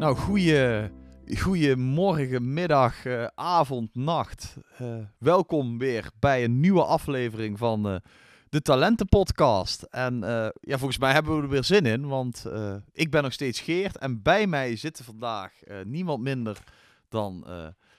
Nou, goeie, goeie morgen, middag, eh, avond, nacht. Eh, welkom weer bij een nieuwe aflevering van eh, de Talentenpodcast. En ja, volgens mij hebben we er weer zin in, want ik ben nog steeds Geert. En bij mij zitten vandaag niemand minder dan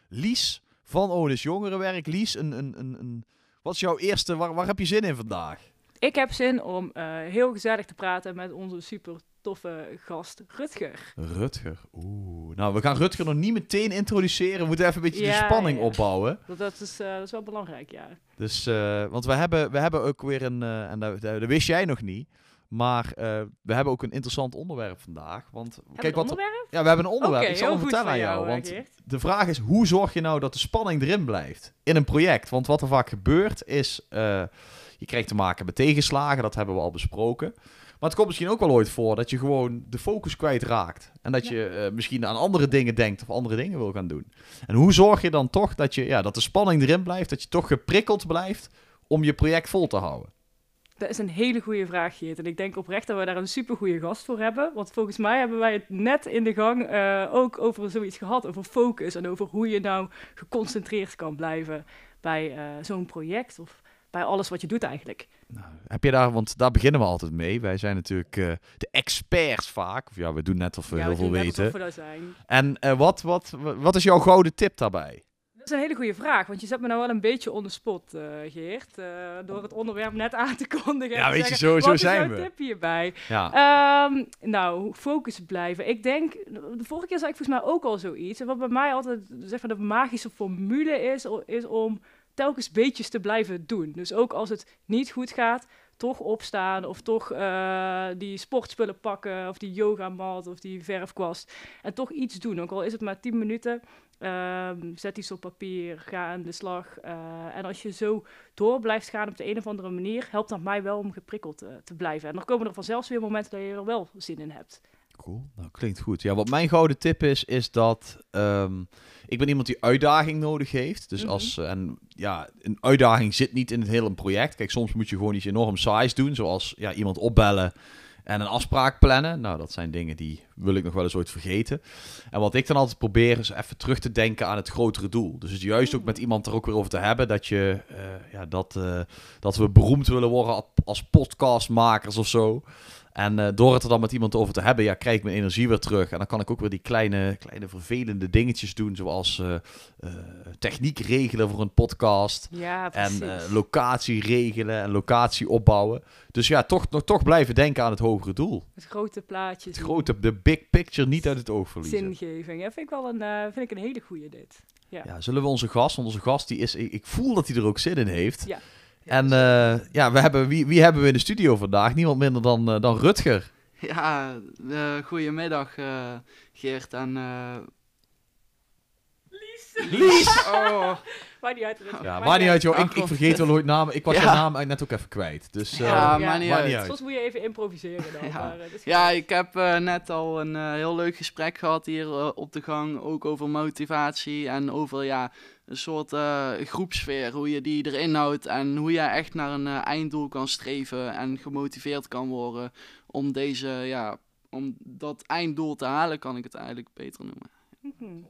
Lies van Onus Jongerenwerk. Lies, een, een, een, wat is jouw eerste, waar, waar heb je zin in vandaag? Ik heb zin om heel gezellig te praten met onze super toffe gast Rutger. Rutger. Oeh. Nou, we gaan Rutger nog niet meteen introduceren. We moeten even een beetje de spanning ja. opbouwen. Dat, dat, is, eh, dat is wel belangrijk, ja. Dus, eh, want we hebben, we hebben ook weer een, eh, en dat, dat wist jij nog niet, maar we hebben ook een interessant onderwerp vandaag. Want Hebben kijk wat, onderwerp? ja, we hebben een onderwerp. Ik zal hem goed vertellen aan jou. Want Geert. de vraag is, hoe zorg je nou dat de spanning erin blijft in een project? Want wat er vaak gebeurt is, je krijgt te maken met tegenslagen, dat hebben we al besproken. Maar het komt misschien ook wel ooit voor dat je gewoon de focus kwijtraakt. En dat Ja. je eh, misschien aan andere dingen denkt of andere dingen wil gaan doen. En hoe zorg je dan toch dat, je, ja, dat de spanning erin blijft, dat je toch geprikkeld blijft om je project vol te houden? Dat is een hele goede vraag, Geert. En ik denk oprecht dat we daar een super goede gast voor hebben. Want volgens mij hebben wij het net in de gang eh, ook over zoiets gehad. Over focus en over hoe je nou geconcentreerd kan blijven bij eh, zo'n project. Of bij alles wat je doet eigenlijk. Nou, heb je daar, want daar beginnen we altijd mee. Wij zijn natuurlijk eh, de experts vaak. Of ja, we doen net of we ja, heel we veel weten. we zijn. En eh, wat, wat, wat is jouw gouden tip daarbij? Dat is een hele goede vraag, want je zet me nou wel een beetje on the spot, eh, Geert. door het onderwerp net aan te kondigen. Ja, te weet je, zo- zo wat zijn is jouw we. tip hierbij? Ja, Ehm, nou, focus blijven. Ik denk, de vorige keer zei ik volgens mij ook al zoiets. En wat bij mij altijd zeg maar, de magische formule is, is om telkens beetjes te blijven doen. Dus ook als het niet goed gaat, toch opstaan of toch eh, die sportspullen pakken of die yogamat of die verfkwast. En toch iets doen, ook al is het maar 10 minuten. Ehm, zet iets op papier, ga aan de slag. eh, en als je zo door blijft gaan op de een of andere manier, helpt dat mij wel om geprikkeld eh, te blijven. En dan komen er vanzelfs weer momenten dat je er wel zin in hebt. Cool. Nou, klinkt goed. Ja, wat mijn gouden tip is, is dat ehm, ik ben iemand die uitdaging nodig heeft. Dus Mhm. als, en ja, een uitdaging zit niet in het hele project. Kijk, soms moet je gewoon iets enorm saais doen, zoals ja, iemand opbellen en een afspraak plannen. Nou, dat zijn dingen die wil ik nog wel eens ooit vergeten. En wat ik dan altijd probeer is even terug te denken aan het grotere doel. Dus het juist ook met iemand er ook weer over te hebben dat je, eh, ja, dat, eh, dat we beroemd willen worden als- als podcastmakers of zo. En eh, door het er dan met iemand over te hebben, ja, krijg ik mijn energie weer terug. En dan kan ik ook weer die kleine, kleine vervelende dingetjes doen, zoals eh, eh, techniek regelen voor een podcast. Ja, En locatie regelen en locatie opbouwen. Dus ja, toch, nog, toch blijven denken aan het hogere doel. het grote plaatje. Het grote, de big picture niet uit het oog verliezen. zingeving. Ja, vind ik wel een, vind ik een hele goede dit. Ja. Ja, zullen we onze gast, want onze gast die is, ik, ik voel dat hij er ook zin in heeft. Ja. En eh, ja, we hebben, wie, wie hebben we in de studio vandaag? Niemand minder dan, eh, dan Rutger. Ja, uh, goedemiddag Geert en... Lies! Oh. Maakt niet uit. Ja, maar niet uit joh. Oh, Ik, ik vergeet wel ooit namen. Ik was Ja. jouw naam net ook even kwijt. Dus eh, Ja, Ja. maar niet maakt uit. niet uit. Soms moet je even improviseren dan. Ja. Maar, eh, dat is Ja, ik heb uh, net al een uh, heel leuk gesprek gehad hier uh, op de gang. Ook over motivatie en over ja, een soort uh, groepsfeer. Hoe je die erin houdt en hoe je echt naar een uh, einddoel kan streven. En gemotiveerd kan worden om, deze, ja, om dat einddoel te halen, kan ik het eigenlijk beter noemen. Mhm.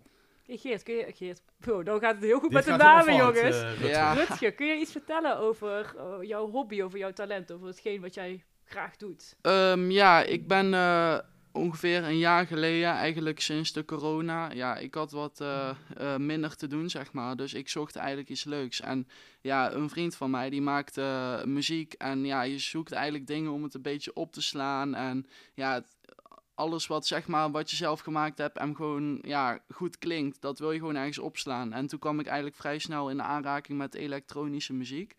Geert, kun je... Geert, oh, dan gaat het heel goed Dit met de namen, jongens. eh, Rutger. Ja. Rutger, kun je iets vertellen over eh, jouw hobby, over jouw talent, over hetgeen wat jij graag doet? Um, ja, ik ben uh, ongeveer een jaar geleden, eigenlijk sinds de corona, ja, ik had wat uh, uh, minder te doen, zeg maar. Dus ik zocht eigenlijk iets leuks. En ja, een vriend van mij, die maakte uh, muziek. En ja, je zoekt eigenlijk dingen om het een beetje op te slaan. En ja, het, alles wat, zeg maar, wat je zelf gemaakt hebt en gewoon ja, goed klinkt, dat wil je gewoon ergens opslaan. En toen kwam ik eigenlijk vrij snel in aanraking met elektronische muziek.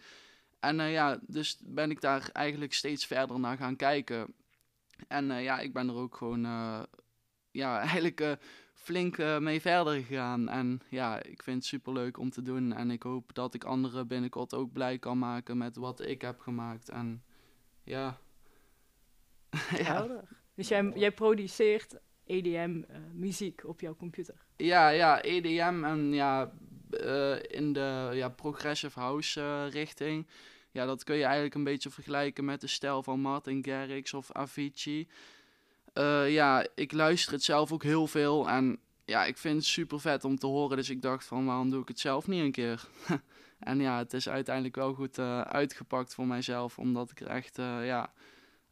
En uh, ja, dus ben ik daar eigenlijk steeds verder naar gaan kijken. En uh, ja, ik ben er ook gewoon, uh, ja, eigenlijk flink mee verder gegaan. En ja, ik vind het super leuk om te doen. En ik hoop dat ik anderen binnenkort ook blij kan maken met wat ik heb gemaakt. En ja. ja. Dus jij, jij produceert EDM-muziek op jouw computer? Ja, ja, EDM en ja, uh, in de ja, progressive house uh, richting. Ja, dat kun je eigenlijk een beetje vergelijken met de stijl van Martin Garrix of Avicii. Eh, ja, ik luister het zelf ook heel veel en ja, ik vind het super vet om te horen. Dus ik dacht van, waarom doe ik het zelf niet een keer? en ja, het is uiteindelijk wel goed eh, uitgepakt voor mijzelf, omdat ik er echt, eh, ja,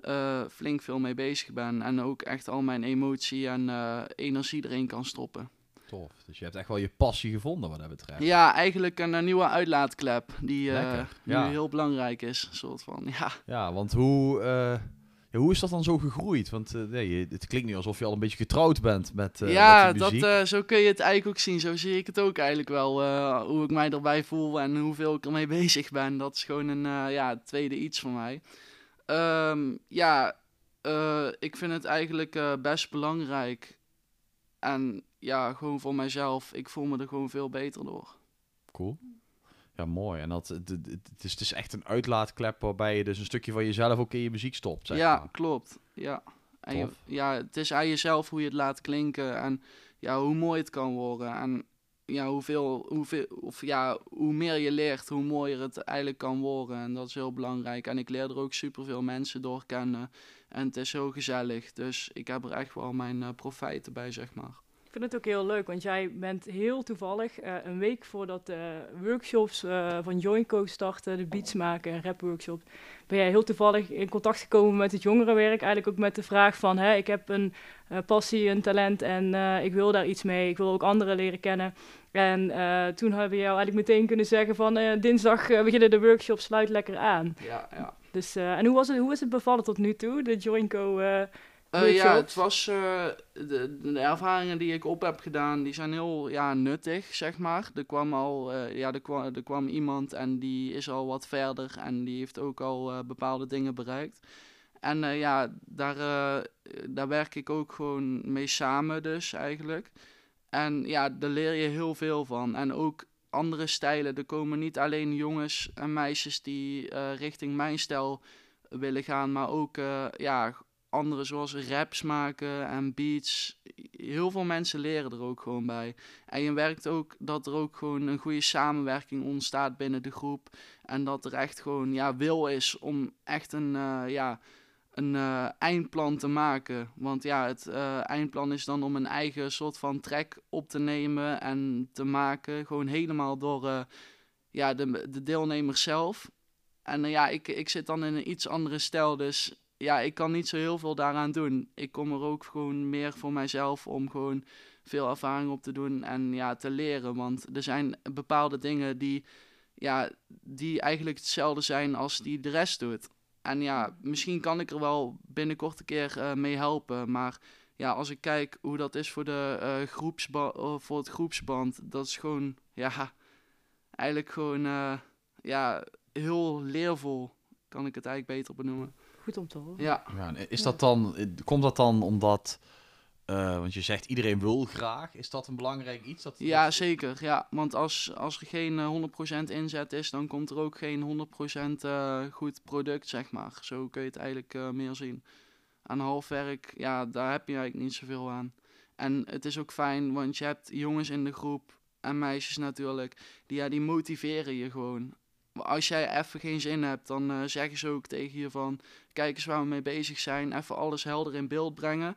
eh, flink veel mee bezig ben. En ook echt al mijn emotie en eh, energie erin kan stoppen. Tof. Dus je hebt echt wel je passie gevonden wat dat betreft. Ja, eigenlijk een, nieuwe uitlaatklep die eh, nu ja. heel belangrijk is. Soort van, ja. Ja, want hoe, ja, hoe is dat dan zo gegroeid? Want nee, het klinkt nu alsof je al een beetje getrouwd bent met, eh ja, met dat, muziek. eh, zo kun je het eigenlijk ook zien. Zo zie ik het ook eigenlijk wel. hoe ik mij erbij voel en hoeveel ik ermee bezig ben. Dat is gewoon een ja, tweede iets voor mij. Ehm, ja, eh, ik vind het eigenlijk eh, best belangrijk. En ja, gewoon voor mijzelf. Ik voel me er gewoon veel beter door. Cool. Ja, mooi. En dat, het, het, het is, het is echt een uitlaatklep waarbij je dus een stukje van jezelf ook in je muziek stopt. Zeg ja, maar. klopt. Ja. En je- ja, het is aan jezelf hoe je het laat klinken en ja, hoe mooi het kan worden. En ja, hoeveel, hoeveel, of ja, hoe meer je leert, hoe mooier het eigenlijk kan worden. En dat is heel belangrijk. En ik leer er ook superveel mensen door kennen. En het is heel gezellig. Dus ik heb er echt wel mijn eh, profijten bij, zeg maar. Ik vind het ook heel leuk, want jij bent heel toevallig eh, een week voordat de workshops eh, van Joinco starten, de beats maken en rap workshops, ben jij heel toevallig in contact gekomen met het jongerenwerk. Eigenlijk ook met de vraag van, hè, ik heb een eh, passie, een talent en ik wil daar iets mee. Ik wil ook anderen leren kennen. En toen hebben we jou eigenlijk meteen kunnen zeggen van, dinsdag beginnen de workshops, sluit lekker aan. Ja, ja. Dus, en hoe, was het, hoe is het bevallen tot nu toe, de Joinco eh ja, het was eh, de, de ervaringen die ik op heb gedaan, die zijn heel ja, nuttig, zeg maar. Er kwam al, eh, ja, er kwam, er kwam iemand en die is al wat verder en die heeft ook al bepaalde dingen bereikt. En ja, daar, daar werk ik ook gewoon mee samen dus eigenlijk. En ja, daar leer je heel veel van. En ook andere stijlen. Er komen niet alleen jongens en meisjes die richting mijn stijl willen gaan, maar ook ja, andere zoals raps maken en beats. Heel veel mensen leren er ook gewoon bij. En je werkt ook dat er ook gewoon een goede samenwerking ontstaat binnen de groep. En dat er echt gewoon ja, wil is om echt een, eh, ja, een eh, eindplan te maken. Want ja, het eh, eindplan is dan om een eigen soort van track op te nemen en te maken. Gewoon helemaal door ja, de, de deelnemers zelf. En ja, ik, ik zit dan in een iets andere stijl, dus ja, ik kan niet zo heel veel daaraan doen. Ik kom er ook gewoon meer voor mijzelf om gewoon veel ervaring op te doen en ja, te leren. Want er zijn bepaalde dingen die, ja, die eigenlijk hetzelfde zijn als die de rest doet. En ja, misschien kan ik er wel binnenkort een keer eh, mee helpen. Maar ja, als ik kijk hoe dat is voor, de, eh, voor het groepsband, dat is gewoon, ja, eigenlijk gewoon, ja, heel leervol. Kan ik het eigenlijk beter benoemen. goed om te horen. Ja. Ja, is dat dan, eh, komt dat dan omdat, eh, want je zegt iedereen wil graag, is dat een belangrijk iets? Dat, Ja, dat- zeker. Ja, want als, als er geen eh, 100% inzet is, dan komt er ook geen 100% eh, goed product, zeg maar. Zo kun je het eigenlijk eh, meer zien. Aan halfwerk, ja, daar heb je eigenlijk niet zoveel aan. En het is ook fijn, want je hebt jongens in de groep en meisjes natuurlijk, die, ja, die motiveren je gewoon. Als jij even geen zin hebt, dan eh, zeggen ze ook tegen je van, kijk eens waar we mee bezig zijn, even alles helder in beeld brengen.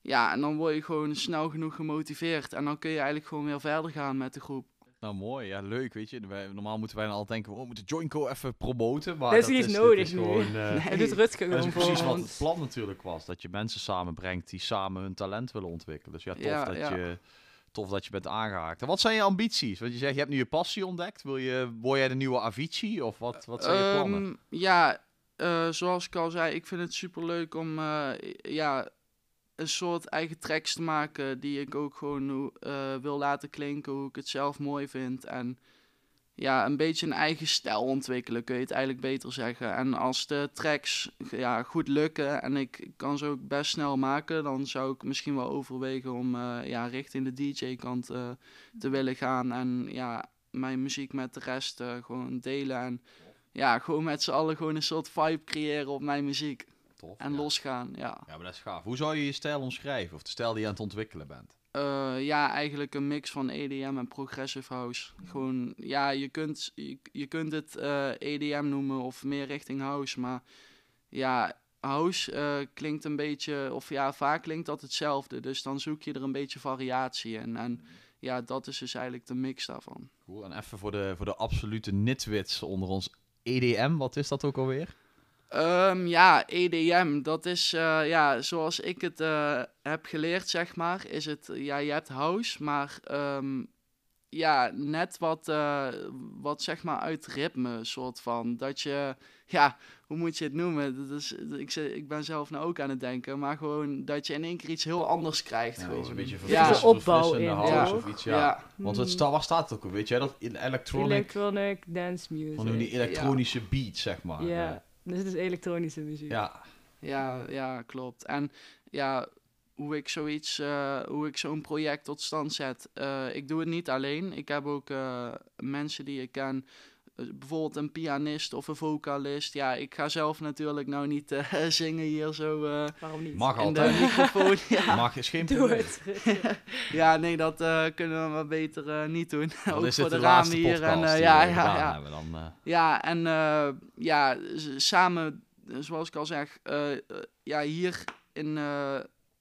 Ja, en dan word je gewoon snel genoeg gemotiveerd. En dan kun je eigenlijk gewoon weer verder gaan met de groep. Nou, mooi. Ja, leuk, weet je. Wij, normaal moeten wij dan altijd denken, oh, we moeten Joinco even promoten. Maar Dat is niet nodig is nu. gewoon, eh, Het doet Rutger Dat is gewoon voor precies wat het plan natuurlijk was. Dat je mensen samenbrengt die samen hun talent willen ontwikkelen. Dus ja, tof, Ja, dat, ja. Je, tof dat je bent aangehaakt. En wat zijn je ambities? Want je zegt, je hebt nu je passie ontdekt. Wil je, word jij de nieuwe Avicii? Of wat, wat zijn je plannen? Ehm, ja, eh, zoals ik al zei, ik vind het super leuk om eh, ja, een soort eigen tracks te maken die ik ook gewoon eh, wil laten klinken, hoe ik het zelf mooi vind. En ja, een beetje een eigen stijl ontwikkelen, kun je het eigenlijk beter zeggen. En als de tracks ja, goed lukken en ik kan ze ook best snel maken, dan zou ik misschien wel overwegen om eh, ja, richting de DJ-kant eh, te willen gaan. En ja, mijn muziek met de rest eh, gewoon delen. En ja, gewoon met z'n allen gewoon een soort vibe creëren op mijn muziek. Tof. En ja. losgaan, ja. Ja, maar dat is gaaf. Hoe zou je je stijl omschrijven? Of de stijl die je aan het ontwikkelen bent? Eh, ja, eigenlijk een mix van EDM en progressive house. Gewoon, ja, je kunt, je, je kunt het eh, EDM noemen of meer richting house, maar ja, house eh, klinkt een beetje, of ja, vaak klinkt dat hetzelfde. Dus dan zoek je er een beetje variatie in. En ja, dat is dus eigenlijk de mix daarvan. Cool. En even voor de, voor de absolute nitwits onder ons. EDM, wat is dat ook alweer? Ehm, ja, EDM, dat is, eh, ja, zoals ik het eh, heb geleerd, zeg maar, is het, ja, je hebt house, maar ehm, ja, net wat, eh, wat zeg maar uit ritme, soort van. Dat je, ja, hoe moet je het noemen? Dat is, ik, ze- ik ben zelf nou ook aan het denken, maar gewoon dat je in één keer iets heel anders krijgt. Ja, gewoon. iets een beetje Ja. verfrissend, opbouw in, house of iets, ja. ja. Want het sta, waar staat het ook? Weet jij dat? In electronic, Electronic dance van die music. elektronische beats, zeg maar. Ja, dus het is elektronische muziek. Ja, Ja, ja, klopt. En ja, hoe ik zoiets, eh, hoe ik zo'n project tot stand zet. eh, ik doe het niet alleen. Ik heb ook eh, mensen die ik ken. Eh, bijvoorbeeld een pianist of een vocalist. Ja, ik ga zelf natuurlijk nou niet eh, zingen hier zo eh, Waarom niet? mag in de altijd. microfoon. ja. Mag is geen Doe het. ja, nee, dat eh, kunnen we maar beter niet doen. Dan ook is voor de, de ramen laatste hier. podcast En, ja, ja, ja. hebben. Dan, Ja, en eh, ja, samen, zoals ik al zeg, ja, hier in, eh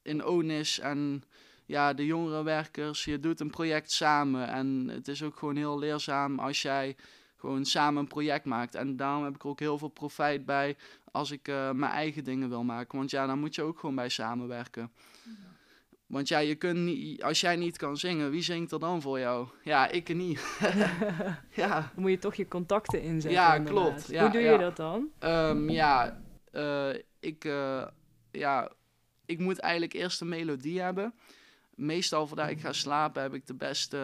in Onis en ja, de jongere werkers, je doet een project samen. En het is ook gewoon heel leerzaam als jij gewoon samen een project maakt. En daarom heb ik er ook heel veel profijt bij als ik eh, mijn eigen dingen wil maken. Want ja, dan moet je ook gewoon bij samenwerken. Want ja, je kunt niet, als jij niet kan zingen, wie zingt er dan voor jou? Ja, ik niet. ja. Dan moet je toch je contacten inzetten. Ja, inderdaad. klopt. Ja, Hoe doe ja. je dat dan? Ehm, ja, eh, ik, eh, ja, ik moet eigenlijk eerst een melodie hebben. Meestal voordat ik ga slapen heb ik de beste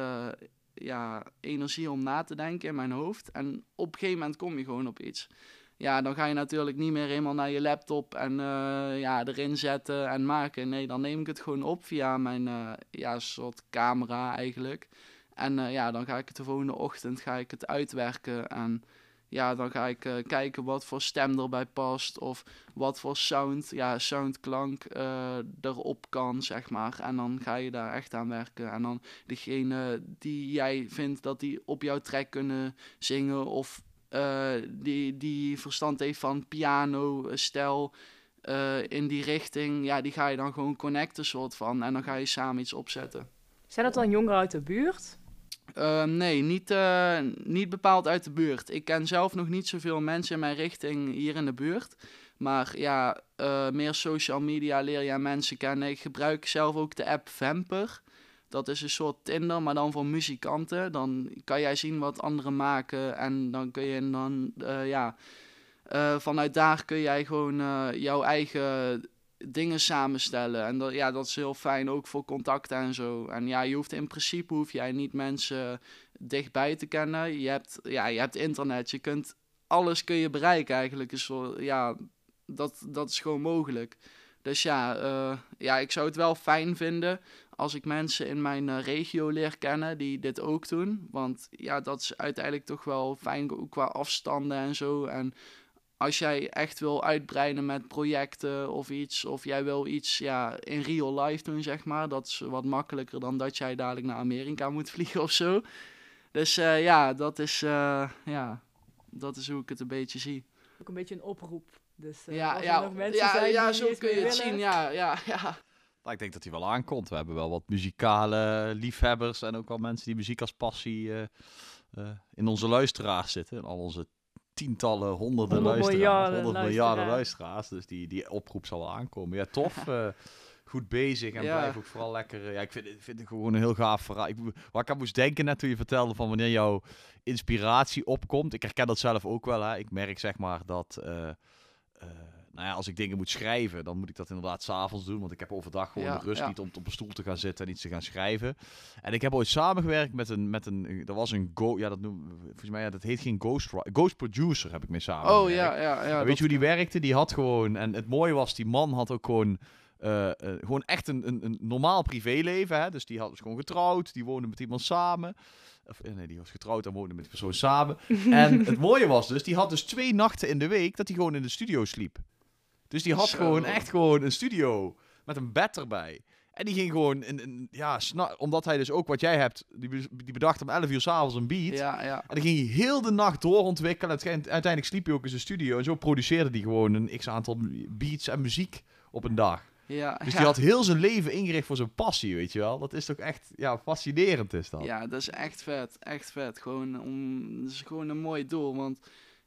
ja, energie om na te denken in mijn hoofd. En op een gegeven moment kom je gewoon op iets. Ja, dan ga je natuurlijk niet meer helemaal naar je laptop en eh, ja, erin zetten en maken. Nee, dan neem ik het gewoon op via mijn eh, ja, soort camera eigenlijk. En eh, ja, dan ga ik het de volgende ochtend ga ik het uitwerken. En ja, dan ga ik eh, kijken wat voor stem erbij past. Of wat voor sound, ja, soundklank eh, erop kan, zeg maar. En dan ga je daar echt aan werken. En dan degene die jij vindt dat die op jouw track kunnen zingen. Of eh, die, die verstand heeft van piano, stijl. in die richting, ja, die ga je dan gewoon connecten, soort van. En dan ga je samen iets opzetten. Zijn dat dan jongeren uit de buurt? Eh, nee, niet, eh, niet bepaald uit de buurt. Ik ken zelf nog niet zoveel mensen in mijn richting hier in de buurt. Maar ja, eh, meer social media leer je mensen kennen. Ik gebruik zelf ook de app Vamper. Dat is een soort Tinder, maar dan voor muzikanten. Dan kan jij zien wat anderen maken en dan kun je dan, eh, ja, vanuit daar kun jij gewoon jouw eigen dingen samenstellen. En dat, ja, dat is heel fijn, ook voor contacten en zo. En ja, je hoeft in principe hoef jij niet mensen dichtbij te kennen. Je hebt, ja, je hebt internet, je kunt alles kun je bereiken eigenlijk. Is zo, ja, dat, dat is gewoon mogelijk. Dus ja, eh, ja, ik zou het wel fijn vinden als ik mensen in mijn eh, regio leer kennen die dit ook doen. Want ja, dat is uiteindelijk toch wel fijn, qua afstanden en zo. En als jij echt wil uitbreiden met projecten of iets, of jij wil iets ja, in real life doen, zeg maar, dat is wat makkelijker dan dat jij dadelijk naar Amerika moet vliegen of zo. Dus eh, ja, dat is, eh, ja, dat is hoe ik het een beetje zie. Ook een beetje een oproep. Dus eh, ja, als er ja, nog mensen ja, zijn ja zo kun je het willen. zien. Ja, ja, ja. Nou, ik denk dat hij wel aankomt. We hebben wel wat muzikale liefhebbers en ook wel mensen die muziek als passie eh, eh, in onze luisteraars zitten. En al onze tientallen, honderden Honderd luisteraars. miljarden honderd miljarden luisteraars. Dus die, die oproep zal wel aankomen. Ja, tof. eh, goed bezig en Ja. blijf ook vooral lekker. eh, ja, ik vind, vind het gewoon een heel gaaf verhaal. Ik, waar ik aan moest denken net toen je vertelde van wanneer jouw inspiratie opkomt. Ik herken dat zelf ook wel. Hè. Ik merk zeg maar dat. eh, nou ja, als ik dingen moet schrijven, dan moet ik dat inderdaad s'avonds doen. Want ik heb overdag gewoon Ja, de rust ja. niet om op een stoel te gaan zitten en iets te gaan schrijven. En ik heb ooit samengewerkt met een, met een, er was een go, ja dat noem, volgens mij, ja, dat heet geen ghost, ghost producer heb ik mee samen. Oh ja, ja, ja. weet dat- je hoe die werkte? Die had gewoon, en het mooie was, die man had ook gewoon, eh, eh, gewoon echt een, een, een normaal privéleven. Hè? Dus die had, was gewoon getrouwd, die woonde met iemand samen. Of eh, nee, die was getrouwd en woonde met die persoon samen. en het mooie was dus, die had dus twee nachten in de week dat hij gewoon in de studio sliep. Dus die had Zo. gewoon echt gewoon een studio met een bed erbij. En die ging gewoon, in, in- ja, omdat hij dus ook wat jij hebt, die, be- die bedacht om 11 uur s'avonds een beat. Ja, ja. En dan ging hij heel de nacht doorontwikkelen. Uiteindelijk sliep hij ook in zijn studio. En zo produceerde hij gewoon een x-aantal beats en muziek op een dag. Ja, Dus ja. die had heel zijn leven ingericht voor zijn passie, weet je wel. Dat is toch echt, ja, fascinerend is dat. Ja, dat is echt vet. Echt vet. Gewoon om, het is gewoon een mooi doel. Want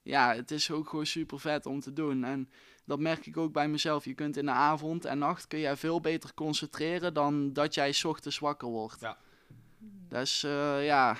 ja, het is ook gewoon super vet om te doen. En dat merk ik ook bij mezelf. Je kunt in de avond en nacht kun jij veel beter concentreren dan dat jij 's ochtends wakker wordt. Ja. Dus eh, ja,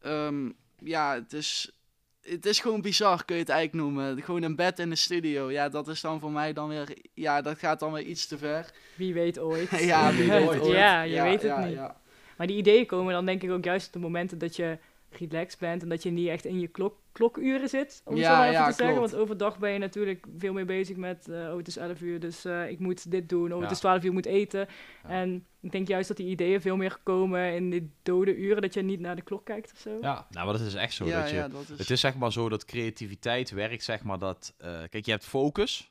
ehm, ja, het is, het is gewoon bizar, kun je het eigenlijk noemen. Gewoon een bed in de studio. Ja, dat is dan voor mij dan weer, ja, dat gaat dan weer iets te ver. Wie weet ooit. ja, wie weet ooit. Ja, je weet het ja, niet. ja. Maar die ideeën komen dan denk ik ook juist op de momenten dat je relaxed bent en dat je niet echt in je klok, klokuren zit, om Ja, zo maar even ja, te zeggen. klopt. Want overdag ben je natuurlijk veel meer bezig met, eh, oh het is 11 uur, dus eh, ik moet dit doen, oh Ja. het is 12 uur, ik moet eten. Ja. En ik denk juist dat die ideeën veel meer komen in die dode uren, dat je niet naar de klok kijkt of zo. Ja, nou, maar dat is echt zo. ja, dat je, ja, dat is... Het is zeg maar zo dat creativiteit werkt, zeg maar dat... eh, kijk, je hebt focus.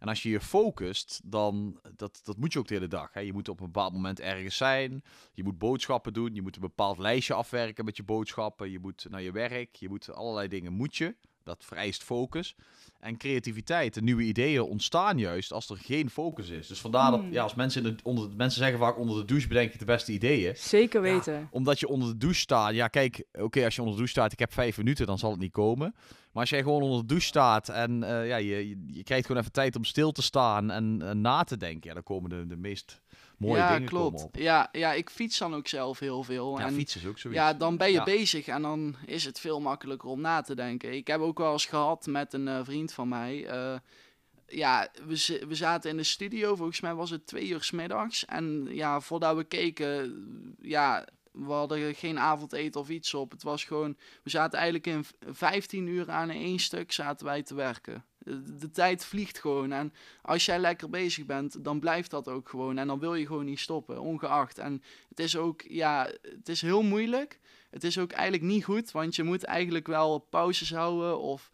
En als je je focust, dan... Dat, dat moet je ook de hele dag. Hè? Je moet op een bepaald moment ergens zijn. Je moet boodschappen doen. Je moet een bepaald lijstje afwerken met je boodschappen. Je moet naar je werk. Je moet allerlei dingen moet je. Dat vereist focus. En creativiteit en nieuwe ideeën ontstaan juist als er geen focus is. Dus vandaar dat, Hmm. ja, als mensen, in de, onder, mensen zeggen vaak onder de douche bedenk je de beste ideeën Zeker weten. omdat je onder de douche staat. Ja, kijk, oké, als je onder de douche staat, ik heb vijf minuten, dan zal het niet komen. Maar als jij gewoon onder de douche staat en eh, ja, je, je, je krijgt gewoon even tijd om stil te staan en, en na te denken, ja, dan komen de, de meest mooie ja, dingen klopt. komen op. Ja, ja, ik fiets dan ook zelf heel veel. Ja, en fietsen is ook zoiets. ja, dan ben je Ja. bezig en dan is het veel makkelijker om na te denken. Ik heb ook wel eens gehad met een eh, vriend van mij. eh, ja, we, we zaten in de studio, volgens mij was het twee uur 's middags. En ja, voordat we keken, ja, we hadden geen avondeten of iets op. Het was gewoon, we zaten eigenlijk in v- 15 uur aan één stuk zaten wij te werken. De, de tijd vliegt gewoon. En als jij lekker bezig bent, dan blijft dat ook gewoon. En dan wil je gewoon niet stoppen, ongeacht. En het is ook, ja, het is heel moeilijk. Het is ook eigenlijk niet goed, want je moet eigenlijk wel pauzes houden. Of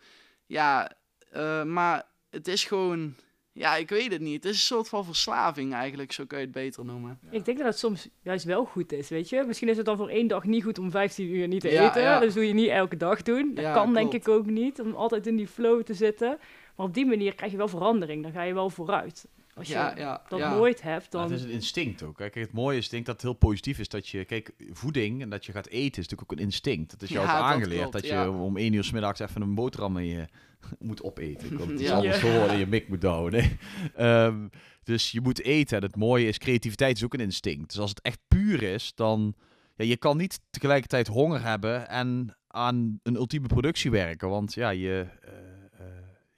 ja, eh, maar het is gewoon, ja, ik weet het niet. Het is een soort van verslaving eigenlijk, zo kun je het beter noemen. Ik denk dat het soms juist wel goed is, weet je. Misschien is het dan voor één dag niet goed om 15 uur niet te Ja, eten. ja. Dus doe je niet elke dag doen. Dat Ja, kan denk ik ook niet, om altijd in die flow te zitten. Maar op die manier krijg je wel verandering. Dan ga je wel vooruit. Als je ja, ja, dat ja. nooit hebt, dan... het is een instinct ook. Hè. Kijk, het mooie is, ik denk dat het heel positief is dat je, kijk, voeding en dat je gaat eten is natuurlijk ook een instinct. Dat is jou Ja, ook dat aangeleerd klopt, dat je om één uur 's middags even een boterham je moet opeten. Dat het Ja. anders Ja. zo worden, je mik moet houden. Nee. Ehm, dus je moet eten. En het mooie is, creativiteit is ook een instinct. Dus als het echt puur is, dan... Ja, je kan niet tegelijkertijd honger hebben en aan een ultieme productie werken. Want ja, je, eh,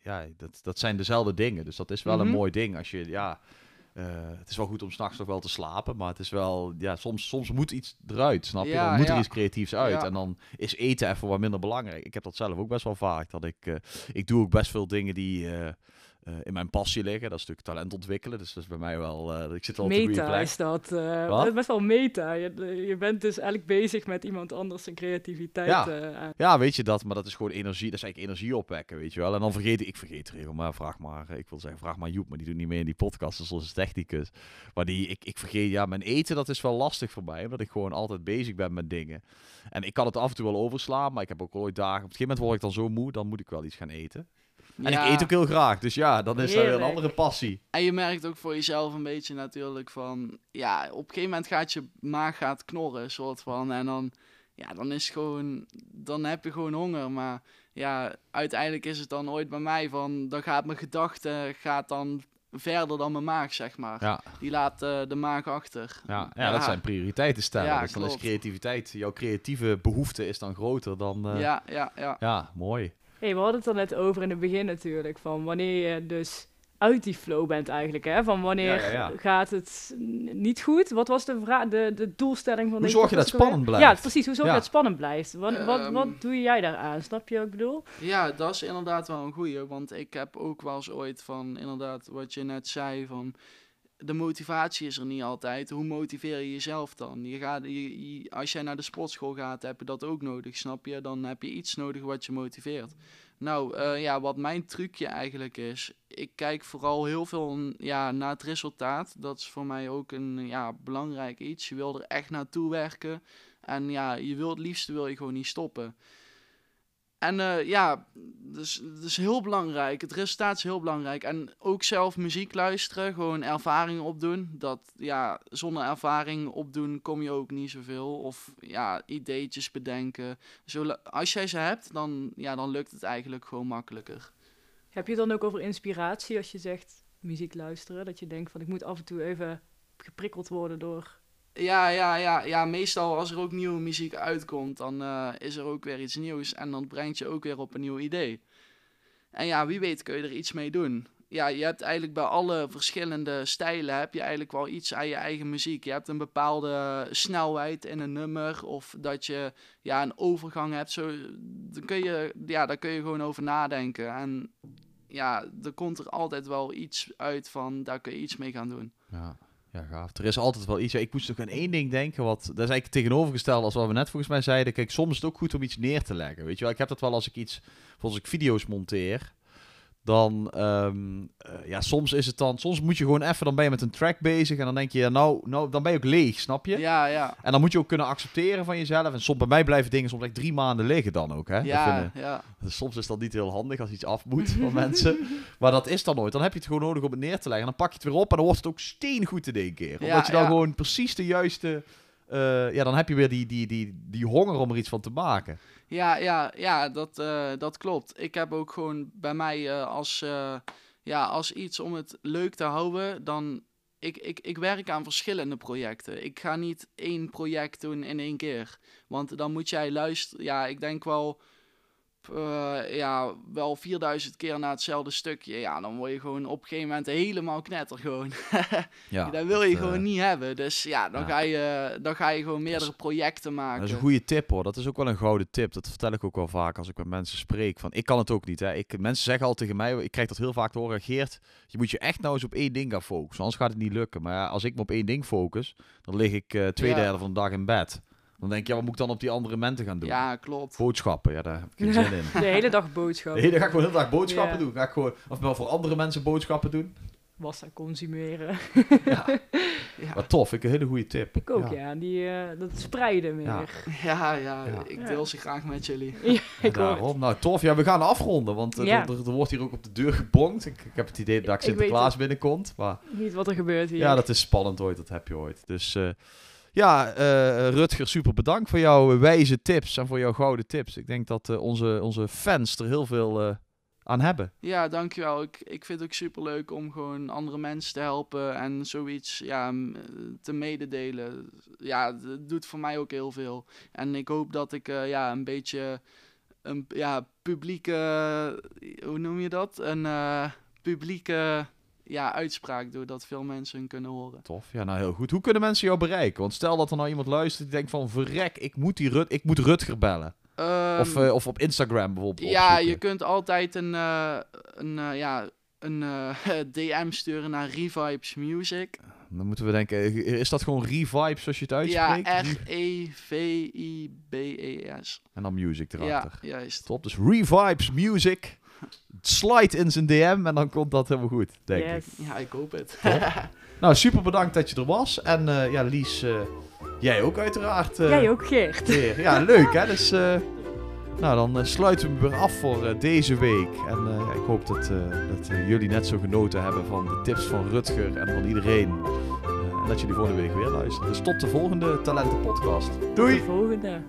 ja dat, dat zijn dezelfde dingen. Dus dat is wel een Mhm. mooi ding. Als je, ja, eh, het is wel goed om s'nachts nog wel te slapen. Maar het is wel, ja, soms, soms moet iets eruit, snap je? Ja, dan moet er iets creatiefs uit. Ja. En dan is eten even wat minder belangrijk. Ik heb dat zelf ook best wel vaak. Dat ik, eh, ik doe ook best veel dingen die... eh, eh, in mijn passie liggen. Dat is natuurlijk talent ontwikkelen. Dus dat is bij mij wel... eh, ik zit wel op de goede Meta plek. is dat. is best wel meta. Je, je bent dus eigenlijk bezig met iemand anders zijn creativiteit Ja. Ja, weet je dat, maar dat is gewoon energie. Dat is eigenlijk energie opwekken, weet je wel. En dan vergeet ik, ik vergeet regelmatig, vraag maar, ik wil zeggen, vraag maar Joep, maar die doet niet mee in die podcast, dus dat is technicus. Maar die, ik, ik vergeet, ja, mijn eten, dat is wel lastig voor mij, omdat ik gewoon altijd bezig ben met dingen. En ik kan het af en toe wel overslaan, maar ik heb ook ooit dagen, op een gegeven moment word ik dan zo moe, dan moet ik wel iets gaan eten. En Ja. ik eet ook heel graag, dus ja, dan is dat weer een Heerlijk. andere passie. En je merkt ook voor jezelf een beetje natuurlijk van, ja, op een gegeven moment gaat je maag gaat knorren, soort van. En dan, ja, dan is gewoon, dan heb je gewoon honger. Maar ja, uiteindelijk is het dan ooit bij mij van, dan gaat mijn gedachte gaat dan verder dan mijn maag, zeg maar. Ja, Die laat eh, de maag achter. ja, ja, dat zijn prioriteiten stellen. Ja, dus dan is creativiteit, jouw creatieve behoefte is dan groter dan, eh, ja. Ja, ja, ja. mooi. Hey, we hadden het er net over in het begin natuurlijk, van wanneer je dus uit die flow bent eigenlijk, hè? Van wanneer Ja, ja, ja. gaat het niet goed? Wat was de, vraag, de, de doelstelling van Hoe zorg je dat spannend blijft? Ja, precies. Hoe zorg je dat spannend blijft? Wat, wat, Ehm. wat doe jij daaraan? Snap je wat ik bedoel? Ja, dat is inderdaad wel een goeie. Want ik heb ook wel eens ooit van, inderdaad, wat je net zei, van de motivatie is er niet altijd. Hoe motiveer je jezelf dan? Je gaat, je, als jij naar de sportschool gaat, heb je dat ook nodig, snap je? Dan heb je iets nodig wat je motiveert. Nou, eh, ja, wat mijn trucje eigenlijk is, ik kijk vooral heel veel ja, naar het resultaat. Dat is voor mij ook een ja, belangrijk iets. Je wil er echt naartoe werken. En ja, je wil het liefst wil je gewoon niet stoppen. En uh, ja, dus, dus heel belangrijk. Het resultaat is heel belangrijk. En ook zelf muziek luisteren, gewoon ervaring opdoen. Dat ja, zonder ervaring opdoen kom je ook niet zoveel. Of ja, ideetjes bedenken. Zo, als jij ze hebt, dan, ja, dan lukt het eigenlijk gewoon makkelijker. Heb je dan ook over inspiratie als je zegt muziek luisteren? Dat je denkt van ik moet af en toe even geprikkeld worden door ja, ja, ja, ja, meestal als er ook nieuwe muziek uitkomt, dan uh, is er ook weer iets nieuws en dan brengt je ook weer op een nieuw idee. En ja, wie weet kun je er iets mee doen. Ja, je hebt eigenlijk bij alle verschillende stijlen heb je eigenlijk wel iets aan je eigen muziek. Je hebt een bepaalde snelheid in een nummer of dat je ja, een overgang hebt. Zo, dan kun je, ja, daar kun je gewoon over nadenken. En ja, er komt er altijd wel iets uit van, daar kun je iets mee gaan doen. Ja. Ja, gaaf. Er is altijd wel iets. ik moest nog aan één ding denken. Wat, dat is eigenlijk tegenovergesteld als wat we net volgens mij zeiden. Kijk, soms is het ook goed om iets neer te leggen. Weet je wel, ik heb dat wel als ik iets, als ik video's monteer dan ehm, eh, ja, soms is het dan, soms moet je gewoon even, dan ben je met een track bezig en dan denk je, ja, nou, nou, dan ben je ook leeg, snap je? Ja, ja. En dan moet je ook kunnen accepteren van jezelf. En soms bij mij blijven dingen soms echt drie maanden liggen dan ook, hè? Ja, vinden, ja. Dus soms is dat niet heel handig als iets af moet van mensen. Maar dat is dan nooit. Dan heb je het gewoon nodig om het neer te leggen. En dan pak je het weer op en dan wordt het ook steengoed in één keer. Omdat je dan gewoon precies de juiste... Uh, ja, dan heb je weer die, die, die, die honger om er iets van te maken. Ja, ja, ja dat, uh, dat klopt. Ik heb ook gewoon bij mij uh, als, ja, als iets om het leuk te houden, dan ik, ik, ik werk aan verschillende projecten. Ik ga niet één project doen in één keer. Want dan moet jij luisteren. Ja, ik denk wel uh, ja, wel 4000 keer naar hetzelfde stukje. Ja, dan word je gewoon op een gegeven moment helemaal knetter gewoon. ja, dat wil je gewoon uh, niet hebben. Dus ja, dan, Ga je, dan ga je gewoon meerdere projecten maken. Dat is een goede tip hoor. Dat is ook wel een gouden tip. Dat vertel ik ook wel vaak als ik met mensen spreek. Van, ik kan het ook niet. Hè. Ik, mensen zeggen al tegen mij, ik krijg dat heel vaak te horen. Geert, je moet je echt nou eens op één ding gaan focussen. Anders gaat het niet lukken. Maar ja, als ik me op één ding focus, dan lig ik uh, twee derde van de dag in bed. Dan denk je, ja, wat moet ik dan op die andere momenten gaan doen? Ja, klopt. Boodschappen, ja, daar heb ik geen zin in. De hele dag boodschappen. Nee, dan ga ik gewoon de hele dag boodschappen doen. Ga ik gewoon, of wel voor andere mensen boodschappen doen. Wassen, consumeren. ja. ja. Maar tof, ik een hele goede tip. Ik ook, ja. Die, uh, dat spreiden meer. Ja, ja, ja, ik deel ze graag met jullie. ja, ik Daarom. Nou, tof. Ja, we gaan afronden, want uh, er, er, wordt hier ook op de deur gebonkt. Ik, ik heb het idee dat Sinterklaas binnenkomt. Maar... Niet wat er gebeurt hier. Ja, dat is spannend ooit, dat heb je ooit. Dus... Uh, ja, uh, Rutger, super bedankt voor jouw wijze tips en voor jouw gouden tips. Ik denk dat uh, onze, onze fans er heel veel uh, aan hebben. Ja, dankjewel. Ik, ik vind het ook super leuk om gewoon andere mensen te helpen en zoiets ja, te mededelen. Ja, dat doet voor mij ook heel veel. En ik hoop dat ik ja, een beetje een ja, publieke, hoe noem je dat? Een publieke ja, uitspraak doordat veel mensen hun kunnen horen. Tof, ja, nou heel goed. Hoe kunnen mensen jou bereiken? Want stel dat er nou iemand luistert die denkt van verrek, ik moet, die Rut ik moet Rutger bellen. Um, of, uh, of op Instagram bijvoorbeeld. Ja, opzoeken. je kunt altijd een, uh, een, uh, ja, een DM sturen naar Revibes Music. Dan moeten we denken, is dat gewoon Revibes zoals je het uitspreekt? Ja, R-E-V-I-B-E-S. En dan music erachter. Ja, juist. Top, dus Revibes Music slide in zijn DM en dan komt dat helemaal goed, denk ik. Ja, ik hoop het. nou, super bedankt dat je er was. En uh, ja, Lies, uh, jij ook uiteraard. Uh, jij ook, Geert. Ja, leuk hè. Dus nou, dan sluiten we weer af voor deze week. En ik hoop dat, dat jullie net zo genoten hebben van de tips van Rutger en van iedereen. en dat jullie volgende week weer luisteren. Dus tot de volgende Talenten Podcast. Doei! Tot de volgende.